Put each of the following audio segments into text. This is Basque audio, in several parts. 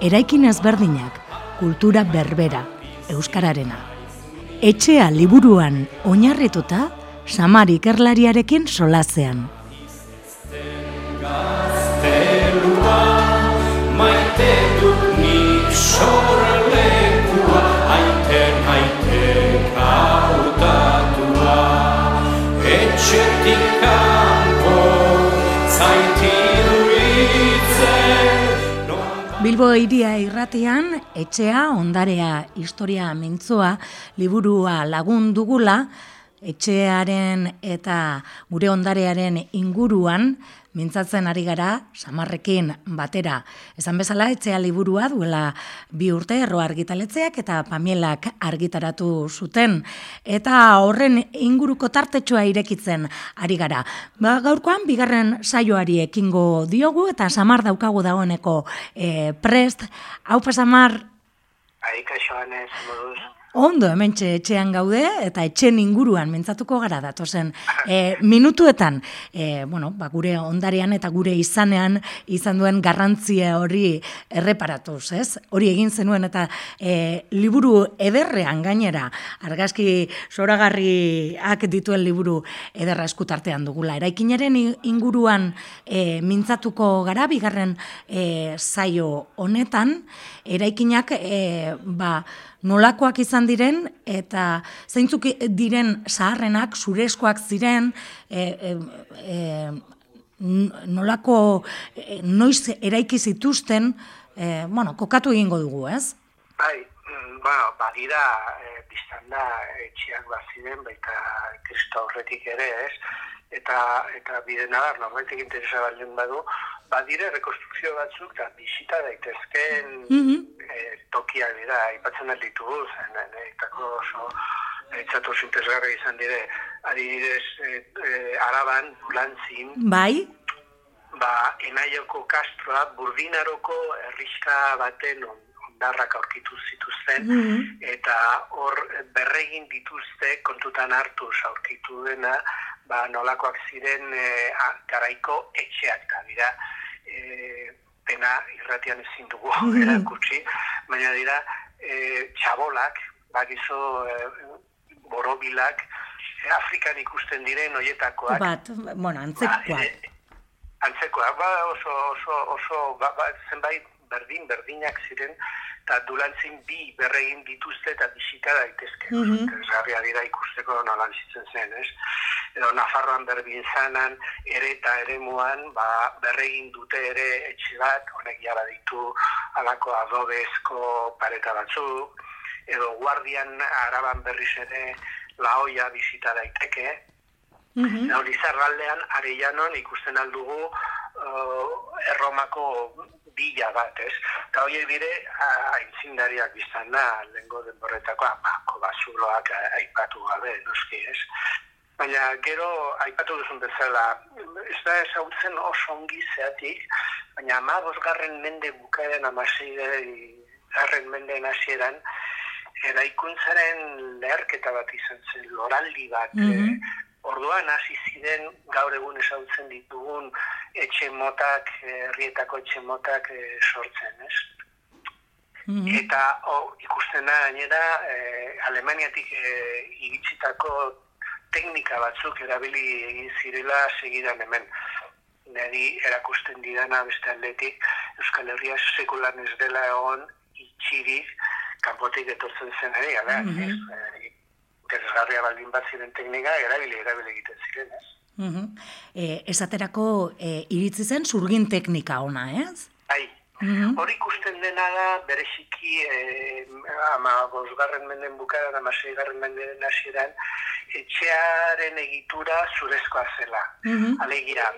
eraikin ezberdinak, kultura berbera, euskararena. Etxea liburuan oinarrituta, samar ikerlariarekin solazean. Bilbo iria irratean, etxea, ondarea, historia mintzoa, liburua lagun dugula, etxearen eta gure ondarearen inguruan, mintzatzen ari gara, samarrekin batera. Esan bezala, etxea liburua duela bi urte erro argitaletzeak eta pamielak argitaratu zuten. Eta horren inguruko tartetxoa irekitzen ari gara. Ba, gaurkoan, bigarren saioari ekingo diogu eta samar daukagu dagoeneko e, prest. Hau pa samar? Aika xoanez, moduz. Ondo, hemen etxean gaude, eta etxen inguruan mentzatuko gara datozen. E, minutuetan, e, bueno, ba, gure ondarean eta gure izanean izan duen garrantzia hori erreparatuz, ez? Hori egin zenuen eta e, liburu ederrean gainera, argazki soragarriak dituen liburu ederra eskutartean dugula. Eraikinaren inguruan e, mintzatuko gara, bigarren e, zaio honetan, eraikinak, e, ba, nolakoak izan diren eta zeintzuk diren zaharrenak zurezkoak ziren e, e, e, nolako e, noiz eraiki zituzten e, bueno, kokatu egingo dugu, ez? Bai, mm, ba, badira e, biztan da etxeak baziren baita kristo horretik ere, ez? Eta, eta bide nadar, norbaitek interesa baldin badu, badire rekonstrukzio batzuk eta bisita daitezken mm -hmm. tokiak dira, ipatzen alditu zen, etako oso etzatu zintezgarra izan dire, adibidez e, araban, lantzin, bai? ba, enaioko kastroa, burdinaroko erriska baten ondarrak aurkitu zituzten, mm eta hor berregin dituzte kontutan hartu aurkitu dena, ba, nolakoak ziren e, garaiko etxeak, da dira, e, pena irratian ezin dugu erakutsi, baina dira e, txabolak, bakizo e, borobilak, e, Afrikan ikusten diren oietakoak. Bat, bueno, antzekoak. Ba, e, antzekoak, ba, oso, oso, oso, ba, ba, zenbait berdin, berdinak ziren, eta dulantzin bi berregin dituzte eta bisita daitezke. Mm -hmm. dira ikusteko nola bizitzen zen, ez? Edo Nafarroan berbin zanan, ere eta ere muan, ba, berregin dute ere etxe bat, honek jara ditu alako adobezko pareta batzu, edo guardian araban berriz ere laoia bizita daiteke, Mm -hmm. Hori zarraldean, areianon ikusten aldugu uh, erromako bila bat, ez? Eta horiek dire, aintzindariak biztan da, lehenko denborretako, amako basuloak aipatu gabe, noski, ez? Baina gero, aipatu duzun bezala, ez da ezagutzen oso ongi zeatik, baina ama bosgarren mende bukaeran amasei garren mende hasieran, eraikuntzaren leherketa bat izan zen, loraldi bat, mm Orduan hasi ziren gaur egun ezagutzen ditugun etxe motak, herrietako etxe motak e, sortzen, ez? Mhm. Eta o, ikusten da gainera e, Alemaniatik e, iritsitako teknika batzuk erabili egin zirela segidan hemen. Neri erakusten didana beste atletik Euskal Herria sekulan ez dela egon itxirik kanpotik etortzen zen ere, mm interesgarria baldin bat ziren teknika, erabili, erabili egiten ziren, ez? Mm esaterako e, iritzi zen zurgin teknika ona, ez? Bai, hori ikusten dena da, bereziki, e, ama bosgarren menden bukaran, ama seigarren menden nasieran, etxearen egitura zurezkoa zela. Mm -hmm. Alegira,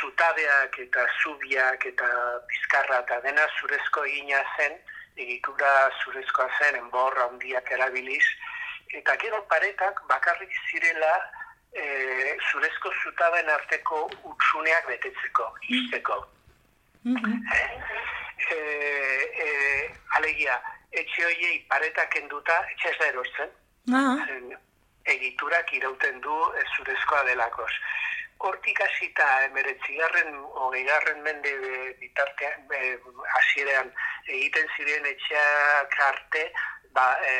zutabeak eta zubiak eta bizkarra eta dena zurezko egina zen, egitura zurezkoa zen, enborra handiak erabiliz, eta gero paretak bakarrik zirela e, zurezko zutaben arteko utsuneak betetzeko, izteko. E, e, alegia, etxe hoiei paretak enduta, etxe ez da erosten. Ah. Egiturak irauten du e, zurezkoa delakos. Hortik hasita emeretzigarren, hogeigarren mende bitartean, e, hasieran egiten ziren etxeak arte, ba, e,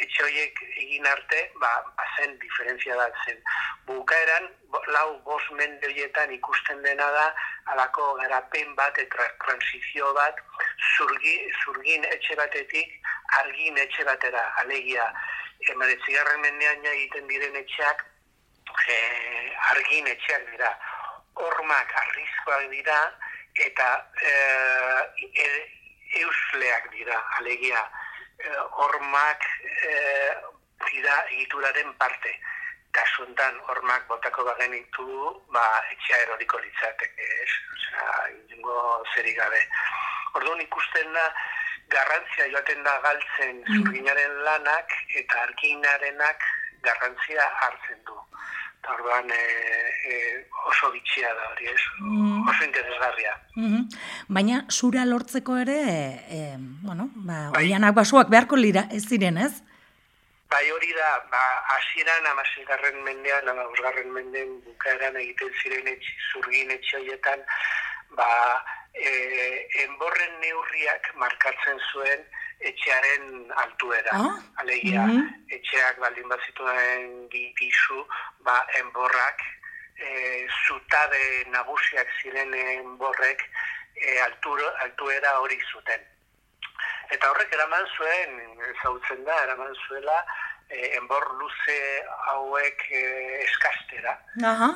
etxe horiek egin arte, ba, ba zen diferentzia da zen. Bukaeran, lau bos mende horietan ikusten dena da, alako garapen bat, eta transizio bat, zurgi, zurgin etxe batetik, argin etxe batera, alegia, emaretzigarren mendean egiten diren etxeak, e, argin etxeak dira. Hormak arrizkoak dira, eta e, e, eusleak dira, alegia, hormak eh, dira egituraren parte. Kasuntan hormak botako bagenitu, ba, etxea eroriko litzateke, ez? Osea, ingo zerik gabe. Orduan ikusten da, garrantzia joaten da galtzen mm. zurginaren lanak eta arkinarenak garrantzia hartzen du. Orduan e, e, oso bitxia da hori, ez? Mm. Oso interesgarria. Mm -hmm. Baina zura lortzeko ere, e, bueno, ba, bai. oianak basuak beharko lira, ez ziren, ez? Bai hori da, ba, asiran amasegarren mendean, amabosgarren mendean bukaeran egiten ziren etxi, zurgin etxe horietan, ba, e, enborren neurriak markatzen zuen, etxearen altuera. Ah? Alegia, mm -hmm. etxeak baldin bazituen bi pisu, ba, enborrak, e, zutabe nagusiak ziren enborrek, e, altura, altuera hori zuten. Eta horrek eraman zuen, zautzen da, eraman zuela, e, enbor luze hauek e, eskastera. Aha.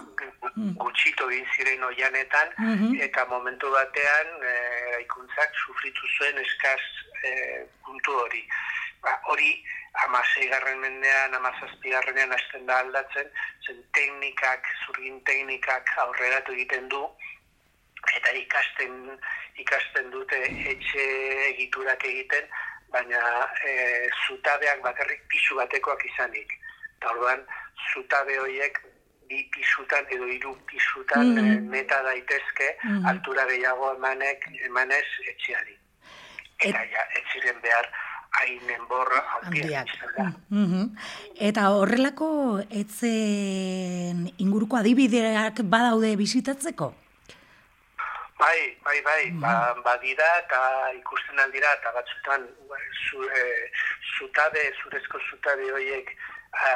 Gutxito egin ziren oianetan, mhm. eta momentu batean, e, ikuntzak sufritu zuen eskaz e, puntu hori. Ba, hori amasei garren mendean, amazazpi garrenean hasten da aldatzen, zen teknikak, zurgin teknikak aurreratu egiten du, eta ikasten, ikasten dute etxe egiturak egiten, baina e, zutabeak bakarrik pisu batekoak izanik. Eta orduan, zutabe horiek bi pisutan edo hiru pisutan mm meta daitezke mm altura gehiago emanek emanez etxeari eta ja, ez ziren behar hainen borra handiak. Mm Eta horrelako etzen inguruko adibideak badaude bisitatzeko? Bai, bai, bai, mm ba, badira eta ikusten aldira eta batzutan ba, zu, e, zutabe, zurezko zutabe horiek e,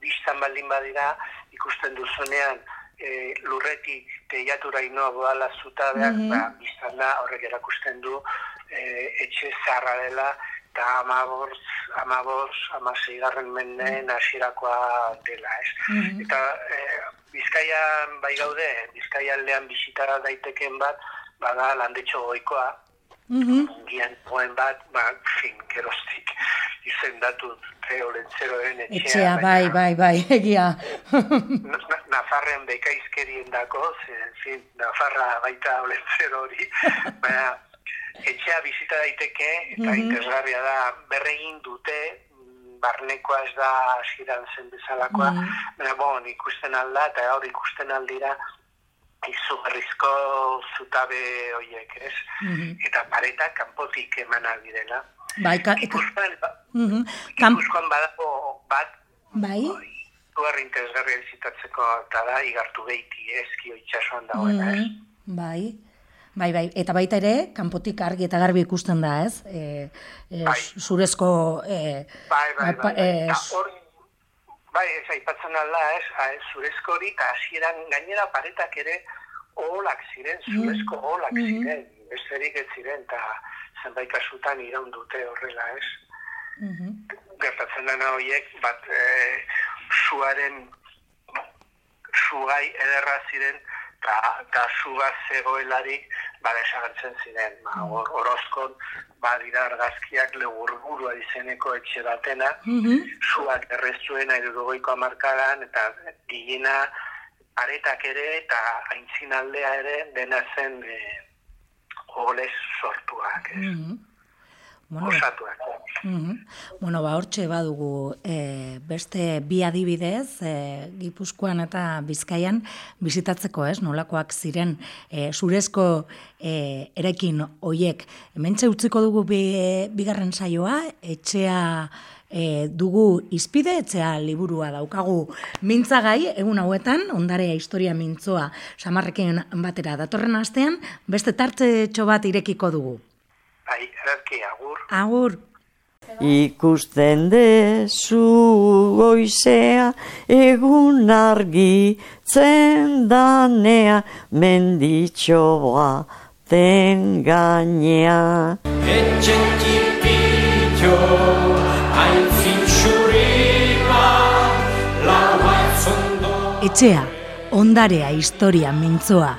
biztan baldin badira ikusten duzunean e, lurretik teiatura inoa boala zutabeak, mm -hmm. ba, biztan da, horrek erakusten du, e, etxe zarra dela, eta amaborz, amaborz, amaseigarren mendeen asirakoa dela, ez? Mm Eta e, bizkaian bai gaude, bizkaian lehan bizitara daiteken bat, bada landetxo goikoa, mm -hmm. poen bat, ba, fin, kerostik, izendatu Teo Lentzeroen etxea. Etxea, bai, bai, bai, egia. Nafarren bekaizkerien dako, zin, Nafarra baita Lentzero hori, baina etxea bizita daiteke, eta mm -hmm. da, berregin dute, barnekoa ez da asiran zen bezalakoa, mm -hmm. baina bon, ikusten alda, eta hori ikusten aldira, izugarrizko zutabe horiek, ez? Mm Eta paretak kanpotik eman direla. Bai, ka, Ipuzkoan, ba, mm -hmm. badago bat, bai? Guarri interesgarria bizitatzeko eta da, igartu behiti eski oitxasuan dagoena, mm -hmm. Bai, bai, bai. Eta baita ere, kanpotik argi eta garbi ikusten da, ez? E, e, bai. Zurezko... E, bai, bai, bai. bai. E, bai, ez aipatzen alda, ez, zurezko hori, eta hasieran gainera paretak ere oholak ziren, mm. zurezko oholak mm -hmm. ziren, besterik ez ziren, eta zenbait kasutan iraun dute horrela, ez? Mm Gertatzen dena horiek, bat, e, zuaren zugai ederra ziren, eta zuga zegoelarik, bada esagertzen ziren, ba, mm. or, orozkon, badira argazkiak legurburua izeneko etxe batena, mm -hmm. zuak errezuena edo amarkadan, eta gigina aretak ere eta aintzinaldea ere dena zen e, olez sortuak, ez? Mhm. Bueno, osatuak. Mhm. Bueno, ba, hortxe badugu e, beste bi adibidez, e, Gipuzkoan eta Bizkaian bizitatzeko, ez? Nolakoak ziren e, zurezko e, erekin hoiek. Hementxe utziko dugu bi, bigarren saioa, etxea e, dugu izpide, etxea liburua daukagu mintzagai, egun hauetan, ondarea historia mintzoa samarrekin batera datorren astean, beste tartze bat irekiko dugu. Bai, ederki, agur. Agur. Ikusten dezu goizea egun argi zendanea menditxoa den gainea. Etxe tipitxo, hain zintxurima, laua zondo. Etxea, ondarea historia mintzoa.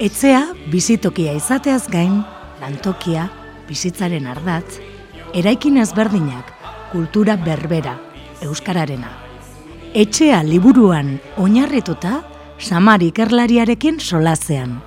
Etxea, bizitokia izateaz gain, lantokia, bizitzaren ardatz, eraikin ezberdinak, kultura berbera, euskararena. Etxea liburuan oinarrituta, samar ikerlariarekin solazean.